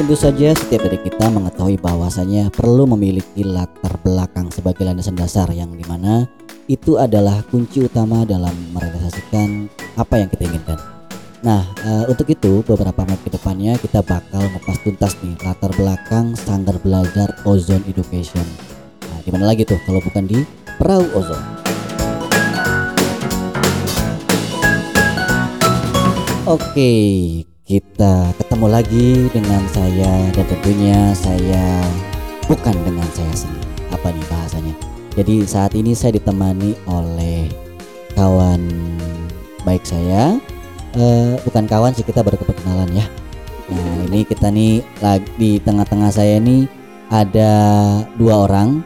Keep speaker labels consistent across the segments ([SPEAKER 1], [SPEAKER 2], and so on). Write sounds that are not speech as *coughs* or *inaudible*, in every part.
[SPEAKER 1] tentu saja setiap dari kita mengetahui bahwasanya perlu memiliki latar belakang sebagai landasan dasar yang di mana itu adalah kunci utama dalam merealisasikan apa yang kita inginkan. Nah, uh, untuk itu beberapa menit ke depannya kita bakal ngupas tuntas nih latar belakang standar belajar Ozone Education. Nah, di mana lagi tuh kalau bukan di Perahu Ozon. Oke, kita ketemu lagi dengan saya dan tentunya saya bukan dengan saya sendiri. Apa nih bahasanya? Jadi saat ini saya ditemani oleh kawan baik saya uh, bukan kawan sih kita baru kenalan ya. Nah ini kita nih lagi di tengah-tengah saya ini ada dua orang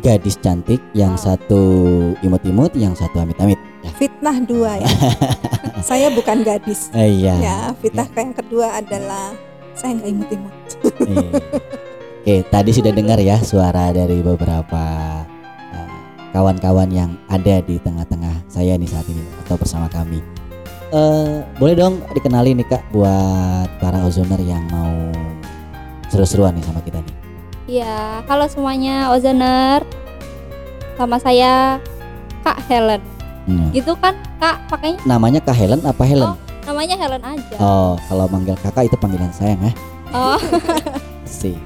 [SPEAKER 1] gadis cantik yang satu imut-imut yang satu amit-amit.
[SPEAKER 2] Fitnah dua ya. *laughs* saya bukan gadis.
[SPEAKER 1] Eh, iya.
[SPEAKER 2] Ya fitnah ya. yang kedua adalah saya nggak imut-imut.
[SPEAKER 1] eh. Oke tadi sudah dengar ya suara dari beberapa eh, kawan-kawan uh, yang ada di tengah-tengah saya nih saat ini atau bersama kami. Uh, boleh dong dikenali nih kak buat para ozoner yang mau seru-seruan nih sama kita nih.
[SPEAKER 3] Iya, halo semuanya ozoner. Sama saya Kak Helen. Hmm. Gitu kan Kak pakainya?
[SPEAKER 1] Namanya Kak Helen apa Helen?
[SPEAKER 3] Oh, namanya Helen aja.
[SPEAKER 1] Oh, kalau manggil Kakak itu panggilan sayang ya.
[SPEAKER 3] Oh. *laughs*
[SPEAKER 1] sih.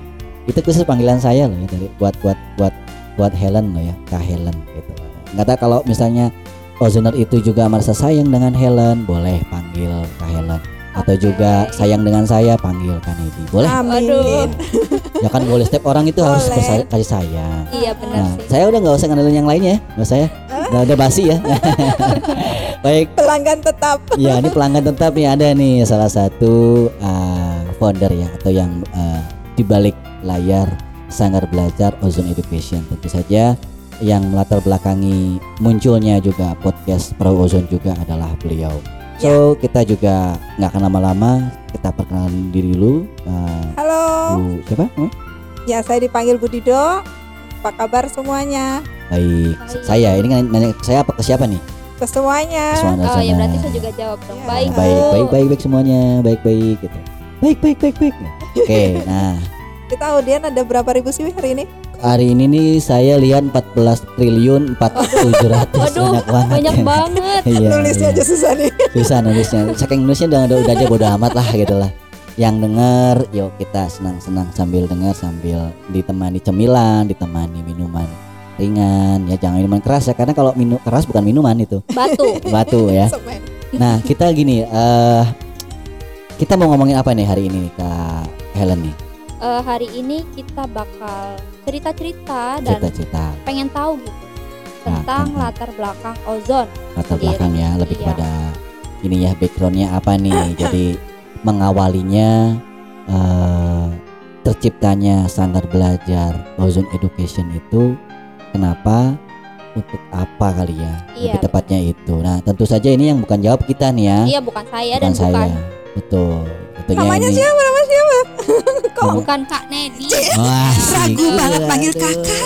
[SPEAKER 1] Itu khusus panggilan saya loh ya dari buat buat buat buat Helen loh ya, Kak Helen gitu. Nggak tahu kalau misalnya Ozener itu juga merasa sayang dengan Helen, boleh panggil Kak Helen. Atau okay. juga sayang dengan saya, panggil Kak Nedi. Boleh?
[SPEAKER 2] Amin. *laughs*
[SPEAKER 1] ya kan boleh setiap orang itu boleh. harus kasih sayang.
[SPEAKER 3] Iya benar nah,
[SPEAKER 1] sih. Saya udah nggak usah ngandelin yang lainnya, nggak saya. Udah, udah basi ya. *laughs* Baik.
[SPEAKER 2] Pelanggan tetap.
[SPEAKER 1] Ya ini pelanggan tetap nih ada nih salah satu uh, founder ya atau yang uh, di balik layar Sanggar Belajar Ozone Education. Tentu saja yang melatar belakangi munculnya juga podcast Perahu Ozon juga adalah beliau. So ya. kita juga nggak akan lama-lama kita perkenalan diri dulu.
[SPEAKER 2] Uh, Halo.
[SPEAKER 1] Bu, siapa? Hmm?
[SPEAKER 2] Ya saya dipanggil Budido. Apa kabar semuanya?
[SPEAKER 1] Baik. Baik. Saya ini kan nanya saya apa ke siapa nih?
[SPEAKER 2] Ke semuanya.
[SPEAKER 3] oh ya berarti saya juga jawab dong. Ya. Baik.
[SPEAKER 1] Baik, baik, baik, baik semuanya. Baik, baik gitu. Baik, baik, baik, baik. Oke, okay, *laughs* nah.
[SPEAKER 2] Kita audien ada berapa ribu sih hari ini?
[SPEAKER 1] hari ini nih saya lihat 14 triliun 4700
[SPEAKER 3] Waduh, banyak banget. Banyak banget. *laughs*
[SPEAKER 2] iya, nulisnya iya. aja susah nih.
[SPEAKER 1] Susah nulisnya. Saking nulisnya udah, udah, udah aja bodo amat lah gitu lah. Yang denger yuk kita senang-senang sambil dengar sambil ditemani cemilan, ditemani minuman ringan ya jangan minuman keras ya karena kalau minum keras bukan minuman itu.
[SPEAKER 3] Batu. *laughs*
[SPEAKER 1] Batu ya. *laughs* Nah, kita gini uh, kita mau ngomongin apa nih hari ini nih Kak Helen nih?
[SPEAKER 3] uh, hari ini kita bakal cerita-cerita dan cerita-cerita. pengen tahu gitu nah, tentang nah, latar belakang ozon.
[SPEAKER 1] Latar belakang ya, lebih iya. kepada ini ya backgroundnya apa nih? *coughs* Jadi mengawalinya uh, terciptanya sanggar belajar ozon education itu kenapa? Untuk apa kali ya? Iya, lebih tepatnya betul. itu. Nah, tentu saja ini yang bukan jawab kita nih ya.
[SPEAKER 3] Iya, bukan saya bukan dan
[SPEAKER 1] saya.
[SPEAKER 3] bukan.
[SPEAKER 1] Betul.
[SPEAKER 2] Namanya ini. siapa? Nama siapa? *laughs*
[SPEAKER 3] Kok bukan Kak Nedi?
[SPEAKER 1] Wah,
[SPEAKER 2] ragu banget panggil kakak.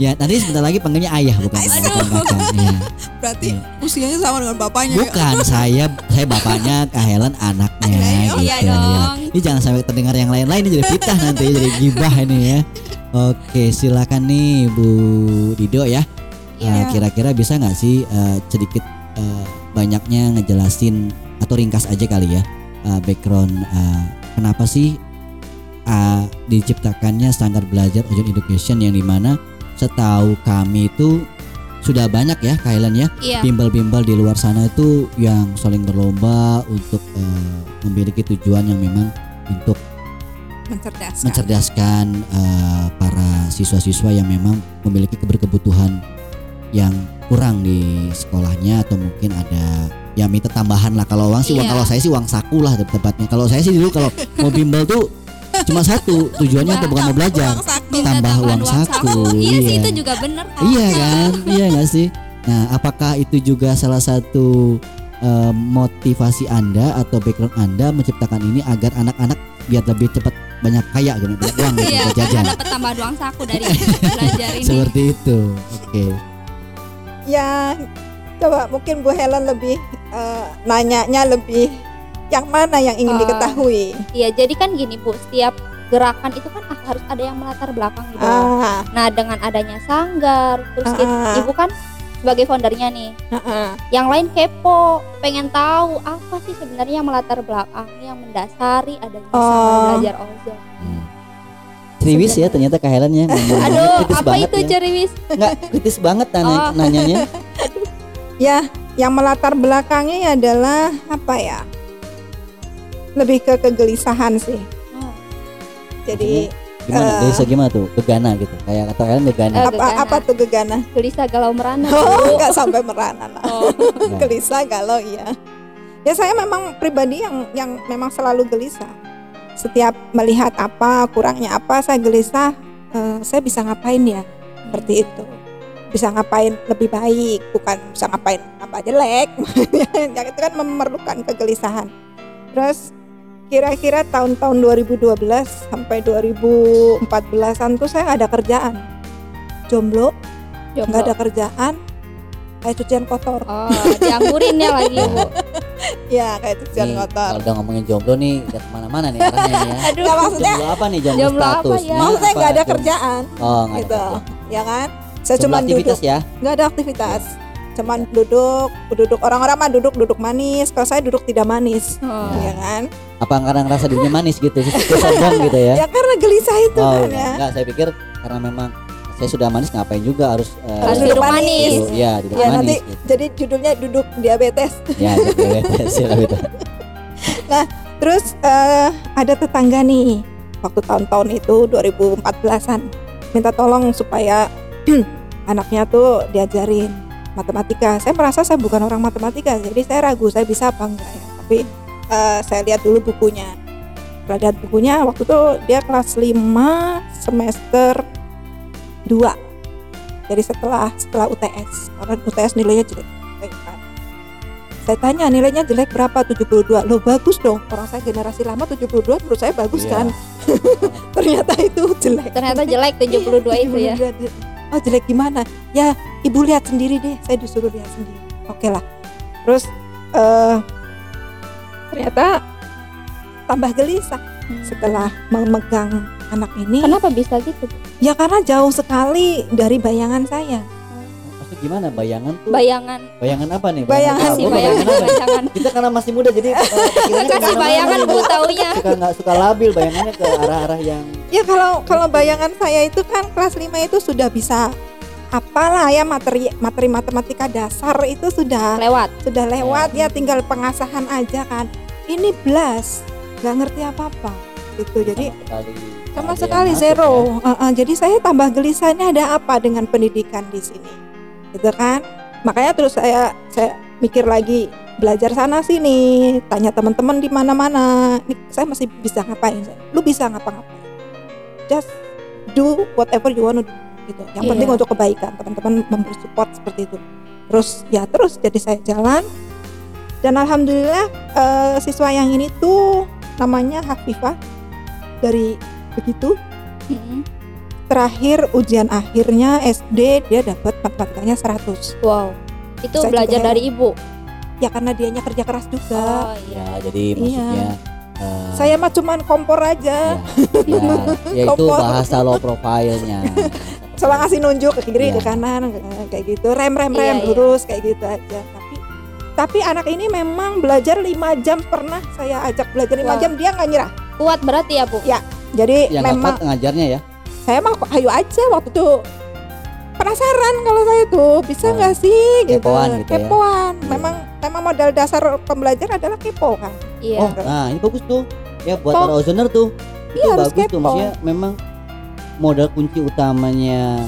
[SPEAKER 1] Ya nanti sebentar lagi panggilnya ayah bukan kakak.
[SPEAKER 2] Ya. Berarti ya. usianya sama dengan bapaknya.
[SPEAKER 1] Ya? Bukan ya? saya saya bapaknya Kak Helen anaknya
[SPEAKER 3] iya
[SPEAKER 1] gitu
[SPEAKER 3] iya dong. ya.
[SPEAKER 1] Ini jangan sampai terdengar yang lain-lain ini jadi fitnah nanti jadi gibah ini ya. Oke silakan nih Bu Dido ya. Iya. Kira-kira uh, bisa nggak sih uh, sedikit uh, banyaknya ngejelasin atau ringkas aja kali ya uh, background uh, kenapa sih uh, diciptakannya standar belajar Ocean Education yang di mana setahu kami itu sudah banyak ya Kailan ya
[SPEAKER 3] iya.
[SPEAKER 1] bimbel-bimbel di luar sana itu yang saling berlomba untuk uh, memiliki tujuan yang memang untuk
[SPEAKER 2] mencerdaskan,
[SPEAKER 1] mencerdaskan uh, para siswa-siswa yang memang memiliki keberkebutuhan yang kurang di sekolahnya atau mungkin ada ya minta tambahan lah. Kalau uang sih uang iya. kalau saya sih uang saku lah tepatnya. Kalau saya sih dulu kalau *laughs* mau bimbel tuh cuma satu tujuannya tuh bukan mau belajar. tambah uang, saku,
[SPEAKER 3] iya, sih itu juga benar
[SPEAKER 1] kan? iya kan? Iya nggak sih? Nah apakah itu juga salah satu uh, motivasi anda atau background anda menciptakan ini agar anak-anak biar lebih cepat banyak kaya gitu banyak uang gitu
[SPEAKER 3] iya, jajan dapat tambah uang saku dari *laughs* belajar ini
[SPEAKER 1] seperti itu oke okay.
[SPEAKER 2] ya coba mungkin Bu Helen lebih uh, nanyanya lebih yang mana yang ingin
[SPEAKER 3] Ah.
[SPEAKER 2] diketahui?
[SPEAKER 3] Iya, jadi kan gini Bu, setiap gerakan itu kan harus ada yang melatar belakang gitu.
[SPEAKER 2] Ah,
[SPEAKER 3] Nah, dengan adanya sanggar, terus kita-
[SPEAKER 2] ah.
[SPEAKER 3] Ibu kan sebagai foundernya nih.
[SPEAKER 2] ah.
[SPEAKER 3] Yang lain kepo, pengen tahu apa sih sebenarnya yang melatar belakang yang mendasari adanya
[SPEAKER 2] Oh.
[SPEAKER 3] belajar ozon.
[SPEAKER 1] Hmm. Kriwis ya ternyata Kak Helen ya. *laughs*
[SPEAKER 3] Aduh,
[SPEAKER 1] kritis
[SPEAKER 3] apa
[SPEAKER 1] banget
[SPEAKER 3] itu
[SPEAKER 1] ya.
[SPEAKER 3] ceriwis?
[SPEAKER 1] Enggak, kritis banget *laughs* nanya,
[SPEAKER 3] Oh.
[SPEAKER 1] nanyanya. *laughs*
[SPEAKER 2] Ya, yang melatar belakangnya adalah apa ya? Lebih ke kegelisahan sih.
[SPEAKER 3] Oh,
[SPEAKER 2] Jadi
[SPEAKER 1] Gimana?
[SPEAKER 2] Eh.
[SPEAKER 1] Dari segi mana tuh? Gegana gitu. Kayak kata kalian gegana.
[SPEAKER 3] Eh,
[SPEAKER 2] apa
[SPEAKER 3] gegana.
[SPEAKER 2] apa tuh gegana?
[SPEAKER 3] gelisah galau merana.
[SPEAKER 2] Oh,
[SPEAKER 3] Bu.
[SPEAKER 2] enggak sampai merana lah.
[SPEAKER 3] Oh, *laughs*
[SPEAKER 2] gelisah kalau iya. Ya saya memang pribadi yang yang memang selalu gelisah. Setiap melihat apa kurangnya apa saya gelisah. eh, saya bisa ngapain ya? Seperti itu. Bisa ngapain lebih baik, bukan bisa ngapain apa jelek. *laughs* yang itu kan memerlukan kegelisahan. Terus kira-kira tahun-tahun 2012 sampai 2014an tuh saya nggak ada kerjaan. Jomblo,
[SPEAKER 3] jomblo.
[SPEAKER 2] nggak ada kerjaan, kayak cucian kotor.
[SPEAKER 3] Oh, dianggurin ya lagi Bu. *laughs*
[SPEAKER 2] Ya kayak cucian
[SPEAKER 1] nih,
[SPEAKER 2] kotor.
[SPEAKER 1] kalau udah ngomongin jomblo nih, udah ke mana-mana nih arahnya ya. *laughs*
[SPEAKER 3] Aduh,
[SPEAKER 2] Nggak, maksudnya
[SPEAKER 1] Jomblo apa nih jomblo,
[SPEAKER 3] Jomblo apa
[SPEAKER 1] status?
[SPEAKER 3] ya?
[SPEAKER 2] maksudnya nggak ada
[SPEAKER 1] jomblo?
[SPEAKER 2] kerjaan
[SPEAKER 1] Oh,
[SPEAKER 2] gitu,
[SPEAKER 1] ada kerjaan.
[SPEAKER 2] ya kan? Saya cuma duduk,
[SPEAKER 1] ya.
[SPEAKER 2] nggak ada aktivitas. Cuman duduk, duduk orang-orang mah duduk duduk manis. Kalau saya duduk tidak manis,
[SPEAKER 3] Oh.
[SPEAKER 2] ya kan?
[SPEAKER 1] Apa karena ngerasa dirinya manis gitu, sombong gitu ya? *laughs*
[SPEAKER 2] Ya karena gelisah itu
[SPEAKER 1] Oh,
[SPEAKER 2] kan
[SPEAKER 1] enggak,
[SPEAKER 2] ya.
[SPEAKER 1] enggak, saya pikir karena memang saya sudah manis ngapain juga harus eh,
[SPEAKER 2] Harus
[SPEAKER 3] duduk
[SPEAKER 2] duduk
[SPEAKER 3] manis.
[SPEAKER 1] duduk- ya duduk
[SPEAKER 2] Ya
[SPEAKER 1] manis
[SPEAKER 2] nanti
[SPEAKER 1] gitu.
[SPEAKER 2] jadi judulnya duduk diabetes.
[SPEAKER 1] Ya, diabetes, ya, gitu. *laughs*
[SPEAKER 2] Terus eh, ada tetangga nih waktu tahun-tahun itu 2014an minta tolong supaya *clears throat* anaknya tuh diajarin matematika. Saya merasa saya bukan orang matematika, jadi saya ragu saya bisa apa enggak ya. Tapi eh, saya lihat dulu bukunya. Lihat bukunya waktu itu dia kelas 5 semester 2. Jadi setelah setelah UTS, karena UTS nilainya jelek. kan. Saya tanya nilainya jelek berapa? 72. Loh bagus dong. Orang saya generasi lama 72 menurut saya bagus
[SPEAKER 1] Iya.
[SPEAKER 2] kan. *laughs* Ternyata itu jelek.
[SPEAKER 3] Ternyata jelek 72 itu ya.
[SPEAKER 2] 72. Oh jelek gimana? Ya ibu lihat sendiri deh. Saya disuruh lihat sendiri. Oke lah. Terus eh ternyata tambah gelisah setelah memegang anak ini.
[SPEAKER 3] Kenapa bisa gitu?
[SPEAKER 2] Ya karena jauh sekali dari bayangan saya.
[SPEAKER 1] Gimana bayangan tuh?
[SPEAKER 3] Bayangan
[SPEAKER 1] bayangan apa nih?
[SPEAKER 2] Bayangan
[SPEAKER 1] apa?
[SPEAKER 3] kasih
[SPEAKER 1] Gua
[SPEAKER 3] bayangan
[SPEAKER 1] apa?
[SPEAKER 3] bayangan.
[SPEAKER 1] Kita karena masih muda jadi *laughs* pikirannya
[SPEAKER 3] Kasih bayangan Bu taunya.
[SPEAKER 1] Suka nggak suka labil bayangannya ke arah-arah yang
[SPEAKER 2] Ya kalau kalau bayangan saya itu kan kelas 5 itu sudah bisa apalah ya materi materi matematika dasar itu sudah
[SPEAKER 3] Lewat.
[SPEAKER 2] sudah lewat ya tinggal pengasahan aja kan. Ini belas nggak ngerti apa-apa gitu. Jadi
[SPEAKER 1] sama sekali
[SPEAKER 2] sama sekali zero.
[SPEAKER 1] ya.
[SPEAKER 2] Uh, uh, jadi saya tambah gelisah ini ada apa dengan pendidikan di sini, gitu kan? Makanya terus saya saya mikir lagi belajar sana sini, tanya teman-teman di mana-mana. Ini saya masih bisa ngapain? Lu bisa ngapa-ngapain? Just do whatever you want to do, gitu. Yang
[SPEAKER 3] Iya.
[SPEAKER 2] penting untuk kebaikan. Teman-teman memberi support seperti itu. Terus ya terus jadi saya jalan dan alhamdulillah eh, siswa yang ini tuh namanya Hafifah dari begitu
[SPEAKER 3] Mm-mm.
[SPEAKER 2] Terakhir ujian akhirnya SD dia dapat matematikanya 100
[SPEAKER 3] Wow. Itu
[SPEAKER 2] Saya
[SPEAKER 3] belajar
[SPEAKER 2] juga
[SPEAKER 3] dari ibu.
[SPEAKER 2] ya karena dianya kerja keras juga
[SPEAKER 3] Oh iya.
[SPEAKER 1] Ya, jadi maksudnya eh,
[SPEAKER 2] saya mah cuman kompor aja
[SPEAKER 1] ya, *laughs* ya, ya itu bahasa low profile-nya. *laughs*
[SPEAKER 2] salah ngasih nunjuk ke kiri
[SPEAKER 1] Iya.
[SPEAKER 2] ke kanan kayak gitu rem rem rem
[SPEAKER 3] Iya, iya.
[SPEAKER 2] lurus kayak gitu aja tapi tapi anak ini memang belajar lima jam pernah saya ajak belajar lima
[SPEAKER 3] Wow.
[SPEAKER 2] jam dia nggak nyerah
[SPEAKER 3] Kuat berarti ya, Bu?
[SPEAKER 2] jadi
[SPEAKER 1] Yang nggak
[SPEAKER 2] memang
[SPEAKER 1] ngajarnya ya.
[SPEAKER 2] Saya mah kok ayo aja waktu itu penasaran kalau saya tuh bisa
[SPEAKER 1] Oh,
[SPEAKER 2] nggak sih gitu
[SPEAKER 1] kepoan gitu ya.
[SPEAKER 2] kepoan
[SPEAKER 1] Iya.
[SPEAKER 2] memang memang modal dasar pembelajar adalah kepo kan
[SPEAKER 3] Iya.
[SPEAKER 1] Oh, nah ini bagus tuh. Ya buat
[SPEAKER 2] Kepo.
[SPEAKER 1] para ozoner tuh. Itu
[SPEAKER 2] Iya,
[SPEAKER 1] bagus tuh maksudnya memang modal kunci utamanya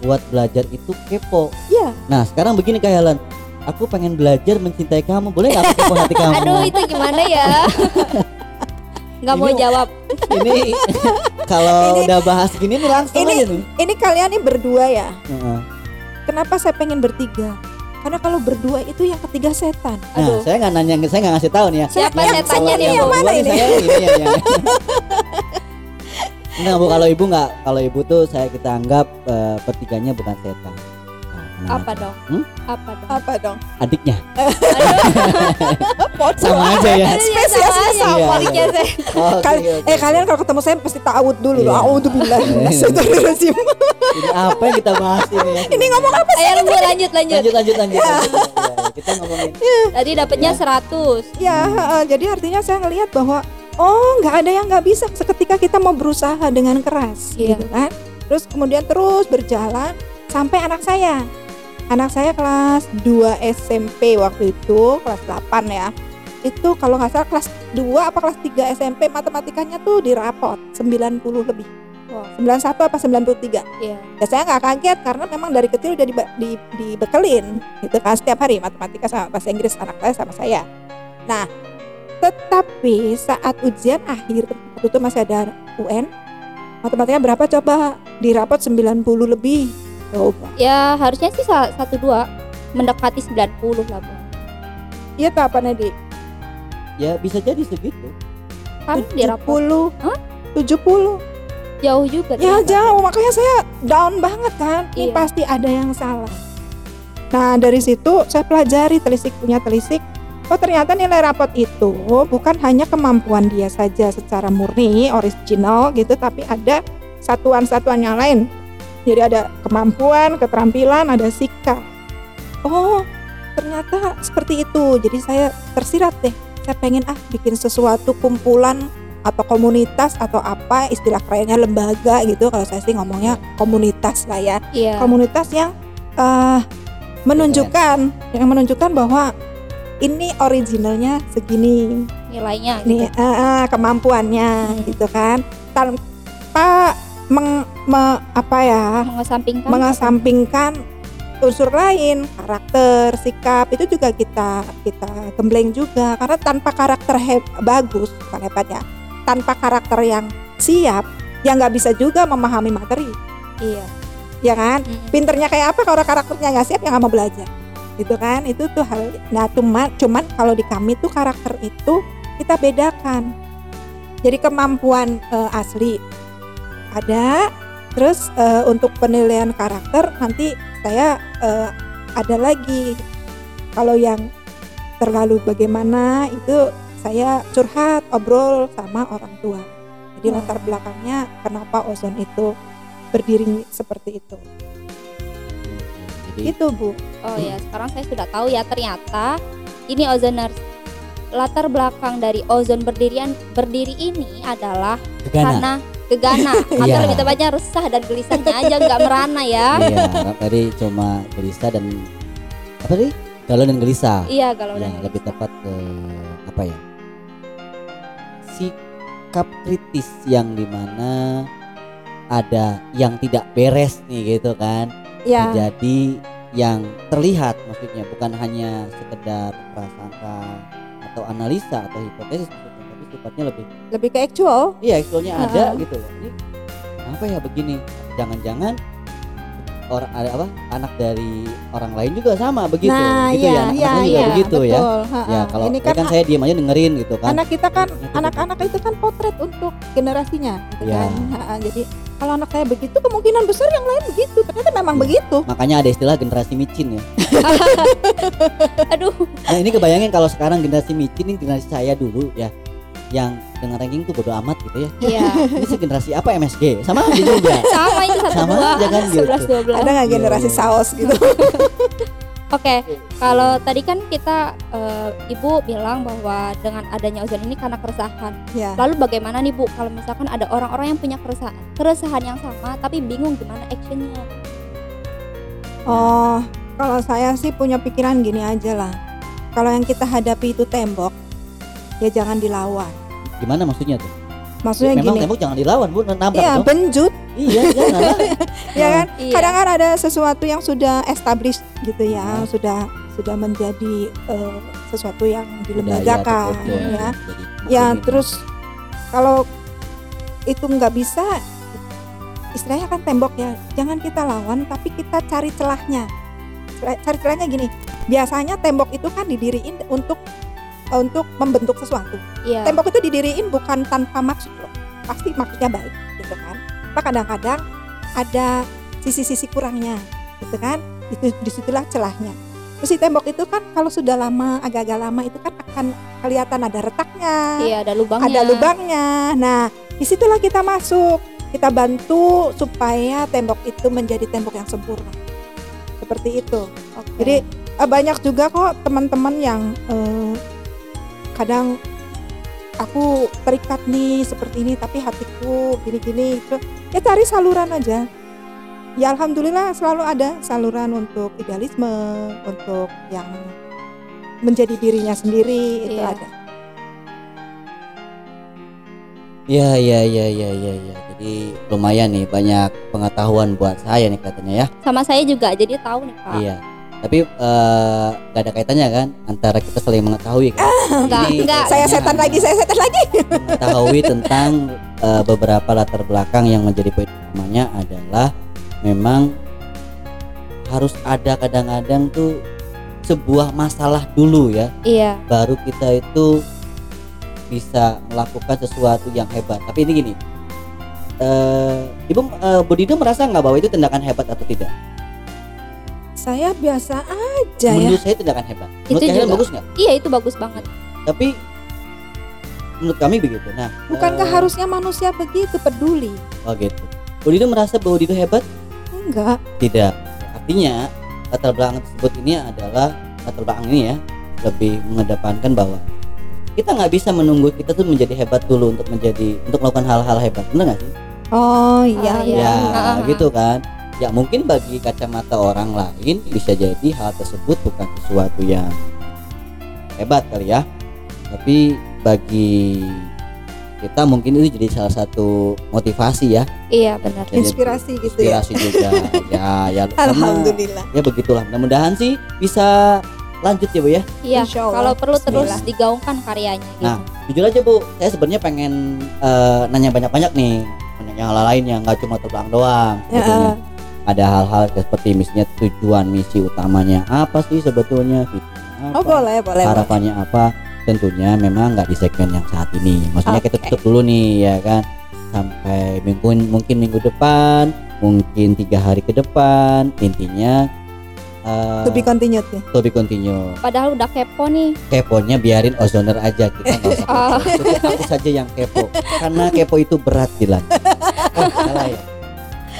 [SPEAKER 1] buat belajar itu kepo.
[SPEAKER 2] Iya.
[SPEAKER 1] Nah, sekarang begini Kak Helen. Aku pengen belajar mencintai kamu. Boleh nggak aku kepo hati *laughs* kamu?
[SPEAKER 3] Aduh, itu gimana ya? *laughs* Nggak mau jawab. *laughs*
[SPEAKER 1] ini kalau udah bahas gini nih langsung
[SPEAKER 2] Ini-
[SPEAKER 1] aja nih.
[SPEAKER 2] ini kalian nih berdua ya
[SPEAKER 1] Heeh.
[SPEAKER 2] kenapa saya pengen bertiga karena kalau berdua itu yang ketiga setan
[SPEAKER 1] Nah,
[SPEAKER 3] Aduh.
[SPEAKER 1] saya nggak nanya, saya nggak ngasih tahu nih ya.
[SPEAKER 3] Siapa
[SPEAKER 2] yang
[SPEAKER 3] setannya nih,
[SPEAKER 2] yang mana ini?
[SPEAKER 1] Saya ini ya, yang. Nah, Bu kalau ibu nggak, kalau ibu tuh saya kita anggap eh, pertiganya bukan setan.
[SPEAKER 3] Apa dong?
[SPEAKER 1] Hmm?
[SPEAKER 3] Apa dong?
[SPEAKER 2] Apa dong?
[SPEAKER 1] Adiknya
[SPEAKER 2] Foto. *laughs*
[SPEAKER 1] sama aja ya.
[SPEAKER 2] Spesiesnya
[SPEAKER 3] Iya,
[SPEAKER 2] sama.
[SPEAKER 1] Iya,
[SPEAKER 3] Adiknya
[SPEAKER 1] iya.
[SPEAKER 3] saya.
[SPEAKER 2] Kal-
[SPEAKER 1] oke,
[SPEAKER 2] eh kalian kalau ketemu saya pasti ta'awud dulu
[SPEAKER 1] Iya.
[SPEAKER 2] loh. A'udzubillah. *laughs* Astagfirullahaladzim.
[SPEAKER 1] Ini apa yang kita bahas ini ya?
[SPEAKER 2] Ini ngomong apa sih?
[SPEAKER 3] Ayo lanjut lanjut.
[SPEAKER 1] lanjut lanjut lanjut. lanjut. Kita ngomongin
[SPEAKER 3] Tadi dapatnya 100.
[SPEAKER 2] Ya, heeh, jadi artinya saya ngelihat bahwa oh nggak ada yang nggak bisa seketika kita mau berusaha dengan keras,
[SPEAKER 3] Iya.
[SPEAKER 2] gitu kan? Terus kemudian terus berjalan sampai anak saya, anak saya kelas 2 SMP waktu itu kelas 8 ya. Itu kalau nggak salah kelas 2 apa kelas 3 SMP matematikanya tuh di rapot 90 lebih.
[SPEAKER 3] Wow.
[SPEAKER 2] 91 apa 93
[SPEAKER 3] Iya.
[SPEAKER 2] ya saya nggak kaget karena memang dari kecil udah di, dibekelin gitu kan setiap hari matematika sama bahasa Inggris anak saya sama saya nah tetapi saat ujian akhir waktu itu masih ada UN matematika berapa coba di rapot 90 lebih coba
[SPEAKER 3] Ya harusnya sih sa- satu dua mendekati 90 lah Bu.
[SPEAKER 2] iya tuh apa Nedi
[SPEAKER 1] ya bisa jadi segitu.
[SPEAKER 3] Kan di rapor
[SPEAKER 2] 70
[SPEAKER 3] Hah?
[SPEAKER 2] 70
[SPEAKER 3] jauh juga.
[SPEAKER 2] Ya
[SPEAKER 3] ternyata.
[SPEAKER 2] jauh, makanya saya down banget kan. Ini
[SPEAKER 3] Iya.
[SPEAKER 2] pasti ada yang salah. Nah dari situ saya pelajari telisik punya telisik. Oh ternyata nilai rapot itu bukan hanya kemampuan dia saja secara murni original gitu, tapi ada satuan-satuan yang lain. Jadi ada kemampuan, keterampilan, ada sikap. Oh ternyata seperti itu. Jadi saya tersirat deh. Saya pengen ah bikin sesuatu kumpulan atau komunitas atau apa istilah kerennya lembaga gitu kalau saya sih ngomongnya komunitas lah ya
[SPEAKER 3] Iya.
[SPEAKER 2] komunitas yang eh, menunjukkan yang menunjukkan bahwa ini originalnya segini
[SPEAKER 3] Nilainya
[SPEAKER 2] nih
[SPEAKER 3] gitu.
[SPEAKER 2] eh, eh, kemampuannya
[SPEAKER 3] Hmm.
[SPEAKER 2] gitu kan tanpa meng, me- apa ya?
[SPEAKER 3] Mengesampingkan.
[SPEAKER 2] Mengesampingkan unsur lain karakter sikap itu juga kita kita gembleng juga. Karena tanpa karakter heb, bagus bukan hebat ya tanpa karakter yang siap ya nggak bisa juga memahami materi.
[SPEAKER 3] Iya.
[SPEAKER 2] ya kan?
[SPEAKER 3] Mm-mm.
[SPEAKER 2] pinternya kayak apa? Kalau karakternya nggak siap ya nggak mau belajar. Gitu kan? Itu tuh hal nah cuman cuman kalau di kami tuh karakter itu kita bedakan. Jadi kemampuan eh, asli ada. Terus eh, untuk penilaian karakter nanti saya eh, ada lagi. Kalau yang terlalu bagaimana itu saya curhat obrol sama orang tua. Jadi
[SPEAKER 3] Hmm.
[SPEAKER 2] latar belakangnya kenapa ozon itu berdiri seperti itu.
[SPEAKER 1] Jadi
[SPEAKER 2] itu bu.
[SPEAKER 3] Oh ya, sekarang saya sudah tahu ya ternyata ini ozoners latar belakang dari ozon berdirian berdiri ini adalah
[SPEAKER 1] gegana.
[SPEAKER 3] karena gegana atau
[SPEAKER 1] Iya.
[SPEAKER 3] lebih tepatnya resah dan gelisahnya aja nggak merana ya.
[SPEAKER 1] Iya, tadi cuma gelisah dan apa tadi? Galau dan gelisah.
[SPEAKER 3] Iya kalau
[SPEAKER 1] Ya,
[SPEAKER 3] dan
[SPEAKER 1] lebih tepat ke apa ya? Sikap kritis yang di mana ada yang tidak beres nih gitu kan.
[SPEAKER 2] ya
[SPEAKER 1] Jadi yang terlihat maksudnya bukan hanya sekedar prasangka atau analisa atau hipotesis tapi sifatnya lebih
[SPEAKER 2] lebih ke actual
[SPEAKER 1] iya actualnya ada
[SPEAKER 2] Heeh.
[SPEAKER 1] gitu loh. Ini apa ya begini? Jangan-jangan orang ada apa anak dari orang lain juga sama begitu
[SPEAKER 2] nah
[SPEAKER 1] gitu
[SPEAKER 2] ya
[SPEAKER 1] ya,
[SPEAKER 2] ya
[SPEAKER 1] anak-anaknya juga
[SPEAKER 2] ya
[SPEAKER 1] begitu ya
[SPEAKER 2] betul Ha,
[SPEAKER 1] ya
[SPEAKER 2] ha.
[SPEAKER 1] kalau
[SPEAKER 2] ini
[SPEAKER 1] ini
[SPEAKER 2] kan,
[SPEAKER 1] kan saya diam aja dengerin gitu kan
[SPEAKER 2] anak kita kan
[SPEAKER 1] Itu
[SPEAKER 2] anak-anak itu kan potret untuk generasinya gitu
[SPEAKER 1] Ya.
[SPEAKER 2] kan Ha, ha. jadi kalau anak saya begitu kemungkinan besar yang lain begitu ternyata memang
[SPEAKER 1] Ya.
[SPEAKER 2] begitu
[SPEAKER 1] makanya ada istilah generasi micin ya *laughs*
[SPEAKER 3] aduh
[SPEAKER 1] nah ini kebayangin kalau sekarang generasi micin ini generasi saya dulu ya yang dengan ranking tuh bodo amat gitu ya.
[SPEAKER 3] Iya. *laughs*
[SPEAKER 1] Ini sih generasi apa MSG sama aja juga. *laughs*
[SPEAKER 3] Sama itu satu
[SPEAKER 1] Sama
[SPEAKER 3] dua.
[SPEAKER 1] aja kan *laughs* gitu.
[SPEAKER 2] ada nggak
[SPEAKER 1] Iya,
[SPEAKER 2] generasi
[SPEAKER 1] iya.
[SPEAKER 2] saus gitu?
[SPEAKER 3] Oke, kalau tadi kan kita eh, ibu bilang bahwa dengan adanya ozon ini karena keresahan.
[SPEAKER 2] ya
[SPEAKER 3] Lalu bagaimana nih bu? Kalau misalkan ada orang-orang yang punya keresahan, keresahan yang sama tapi bingung gimana actionnya?
[SPEAKER 2] oh kalau saya sih punya pikiran gini aja lah. Kalau yang kita hadapi itu tembok ya jangan dilawan.
[SPEAKER 1] Gimana maksudnya tuh?
[SPEAKER 2] Maksudnya
[SPEAKER 1] memang
[SPEAKER 2] gini.
[SPEAKER 1] tembok jangan dilawan bu. Nabrak
[SPEAKER 2] Iya,
[SPEAKER 1] dong.
[SPEAKER 2] benjut.
[SPEAKER 1] Iya jangan lah. *laughs*
[SPEAKER 2] ya kan?
[SPEAKER 3] Iya.
[SPEAKER 2] kadang kan ada sesuatu yang sudah established gitu ya
[SPEAKER 1] Hmm.
[SPEAKER 2] sudah sudah menjadi eh, sesuatu yang dilembagakan ya.
[SPEAKER 1] jadi
[SPEAKER 2] ya
[SPEAKER 1] maklumin.
[SPEAKER 2] terus kalau itu nggak bisa istilahnya kan tembok ya jangan kita lawan tapi kita cari celahnya. Cari- cari celahnya gini biasanya tembok itu kan didiriin untuk untuk membentuk sesuatu.
[SPEAKER 3] Iya.
[SPEAKER 2] tembok itu didiriin bukan tanpa maksud loh. Pasti maksudnya baik gitu kan? Tapi kadang-kadang ada sisi-sisi kurangnya gitu kan? Itu di situlah celahnya. Terus si tembok itu kan kalau sudah lama agak-agak lama itu kan akan kelihatan ada retaknya
[SPEAKER 3] Iya, ada lubangnya.
[SPEAKER 2] ada lubangnya. Nah di situlah kita masuk. Kita bantu supaya tembok itu menjadi tembok yang sempurna. Seperti itu.
[SPEAKER 3] Oke.
[SPEAKER 2] jadi eh, banyak juga kok teman-teman yang eh, kadang aku terikat nih seperti ini tapi hatiku gini-gini gitu. ya cari saluran aja ya alhamdulillah selalu ada saluran untuk idealisme untuk yang menjadi dirinya sendiri itu
[SPEAKER 3] Iya.
[SPEAKER 2] ada
[SPEAKER 1] Ya ya ya ya ya ya. Jadi lumayan nih banyak pengetahuan buat saya nih katanya ya.
[SPEAKER 3] sama saya juga jadi tahu nih Pak.
[SPEAKER 1] Iya. Tapi eh, nggak ada kaitannya kan antara kita saling mengetahui kan.
[SPEAKER 3] Enggak,
[SPEAKER 1] Ini
[SPEAKER 3] enggak.
[SPEAKER 2] saya setan lagi saya setan lagi *laughs*
[SPEAKER 1] Mengetahui tentang eh, beberapa latar belakang yang menjadi poin utamanya adalah memang harus ada kadang-kadang tuh sebuah masalah dulu ya
[SPEAKER 3] Iya.
[SPEAKER 1] baru kita itu bisa melakukan sesuatu yang hebat. Tapi ini gini, eh ibu eh, Bu Dido merasa nggak bahwa itu tindakan hebat atau tidak?
[SPEAKER 2] Saya biasa aja ya
[SPEAKER 1] Menurut saya tindakan hebat. Menurut
[SPEAKER 3] Itu juga.
[SPEAKER 1] bagus nggak?
[SPEAKER 3] Iya, itu bagus banget.
[SPEAKER 1] Tapi menurut kami begitu. Nah,
[SPEAKER 2] bukankah
[SPEAKER 1] eh,
[SPEAKER 2] harusnya manusia begitu peduli
[SPEAKER 1] Oh gitu. Bu Dido merasa bahwa Dido hebat?
[SPEAKER 2] enggak
[SPEAKER 1] Tidak. Artinya latar belakang tersebut ini adalah latar belakang ini ya lebih mengedepankan bahwa kita nggak bisa menunggu kita tuh menjadi hebat dulu untuk menjadi untuk melakukan hal-hal hebat, benar nggak sih?
[SPEAKER 2] oh iya
[SPEAKER 3] Ah,
[SPEAKER 2] iya
[SPEAKER 1] ya
[SPEAKER 3] ah,
[SPEAKER 1] gitu kan ya mungkin bagi kacamata orang lain bisa jadi hal tersebut bukan sesuatu yang hebat kali ya tapi bagi kita mungkin itu jadi salah satu motivasi ya
[SPEAKER 3] Iya, benar.
[SPEAKER 1] Jadi
[SPEAKER 2] inspirasi gitu ya
[SPEAKER 1] inspirasi juga ya ya *laughs* karena
[SPEAKER 2] alhamdulillah
[SPEAKER 1] ya begitulah mudah-mudahan sih bisa lanjut ya bu ya
[SPEAKER 3] Iya, kalau perlu terus
[SPEAKER 2] Bismillah.
[SPEAKER 3] digaungkan karyanya gitu.
[SPEAKER 1] Nah, jujur aja bu, saya sebenarnya pengen eh, nanya banyak-banyak nih, nanya hal lain yang nggak cuma terbang doang.
[SPEAKER 2] Ya.
[SPEAKER 1] sebetulnya. Ada hal-hal seperti misalnya tujuan misi utamanya apa sih sebetulnya,
[SPEAKER 2] oh
[SPEAKER 1] apa,
[SPEAKER 2] boleh boleh boleh.
[SPEAKER 1] harapannya apa. Tentunya memang nggak di segmen yang saat ini. Maksudnya kita
[SPEAKER 2] Oke.
[SPEAKER 1] tutup dulu nih ya kan, sampai minggu mungkin minggu depan, mungkin tiga hari ke depan. Intinya eh,
[SPEAKER 2] to be continued nih
[SPEAKER 1] to be continue
[SPEAKER 3] Padahal udah kepo nih.
[SPEAKER 1] keponya biarin ozoner aja kita nggak usah
[SPEAKER 3] Oh.
[SPEAKER 1] saja yang kepo karena kepo itu berat Dilan *laughs* oh, salah ya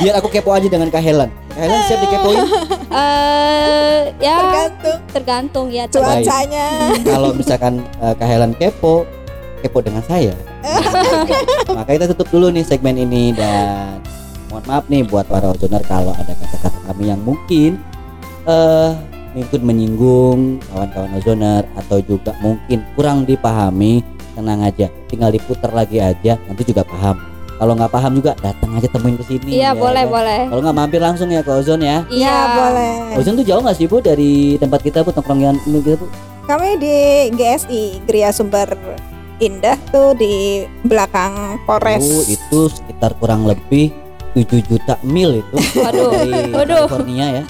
[SPEAKER 1] biar aku kepo aja dengan Kak Helen. Kak Helen siap dikepoin? *laughs*
[SPEAKER 3] Eh, ya
[SPEAKER 2] tergantung.
[SPEAKER 3] tergantung ya.
[SPEAKER 2] Cuacanya.
[SPEAKER 1] kalau misalkan eh, Kak Helen kepo kepo dengan saya. *laughs* Maka kita tutup dulu nih segmen ini dan mohon maaf nih buat para ozoner kalau ada kata-kata kami yang mungkin eh mungkin menyinggung kawan-kawan ozoner atau juga mungkin kurang dipahami tenang aja. Tinggal diputar lagi aja nanti juga paham kalau nggak paham juga datang aja temuin ke sini
[SPEAKER 3] Iya,
[SPEAKER 1] ya
[SPEAKER 3] boleh,
[SPEAKER 1] kan?
[SPEAKER 3] boleh.
[SPEAKER 1] kalau nggak mampir langsung ya ke ozon ya
[SPEAKER 3] Iya,
[SPEAKER 2] ya boleh
[SPEAKER 1] ozon tuh jauh nggak sih bu dari tempat kita bu tongkrongan ini kita bu
[SPEAKER 2] kami di GSI Gria Sumber Indah tuh di belakang Polres
[SPEAKER 1] Oh, itu sekitar kurang lebih 7 juta mil itu *laughs*
[SPEAKER 3] Waduh,
[SPEAKER 1] dari
[SPEAKER 3] waduh.
[SPEAKER 1] California ya.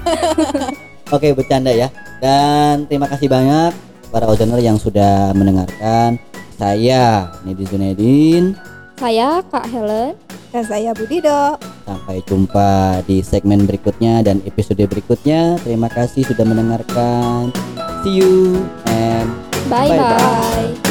[SPEAKER 1] *laughs* Oke, bercanda ya. Dan terima kasih banyak para ozoner yang sudah mendengarkan. Saya Nedi Junedin.
[SPEAKER 3] Saya Kak Helen.
[SPEAKER 2] dan saya Budido
[SPEAKER 1] Sampai jumpa di segmen berikutnya dan episode berikutnya. Terima kasih sudah mendengarkan. See you and
[SPEAKER 3] Bye
[SPEAKER 1] Bye-bye.
[SPEAKER 3] bye.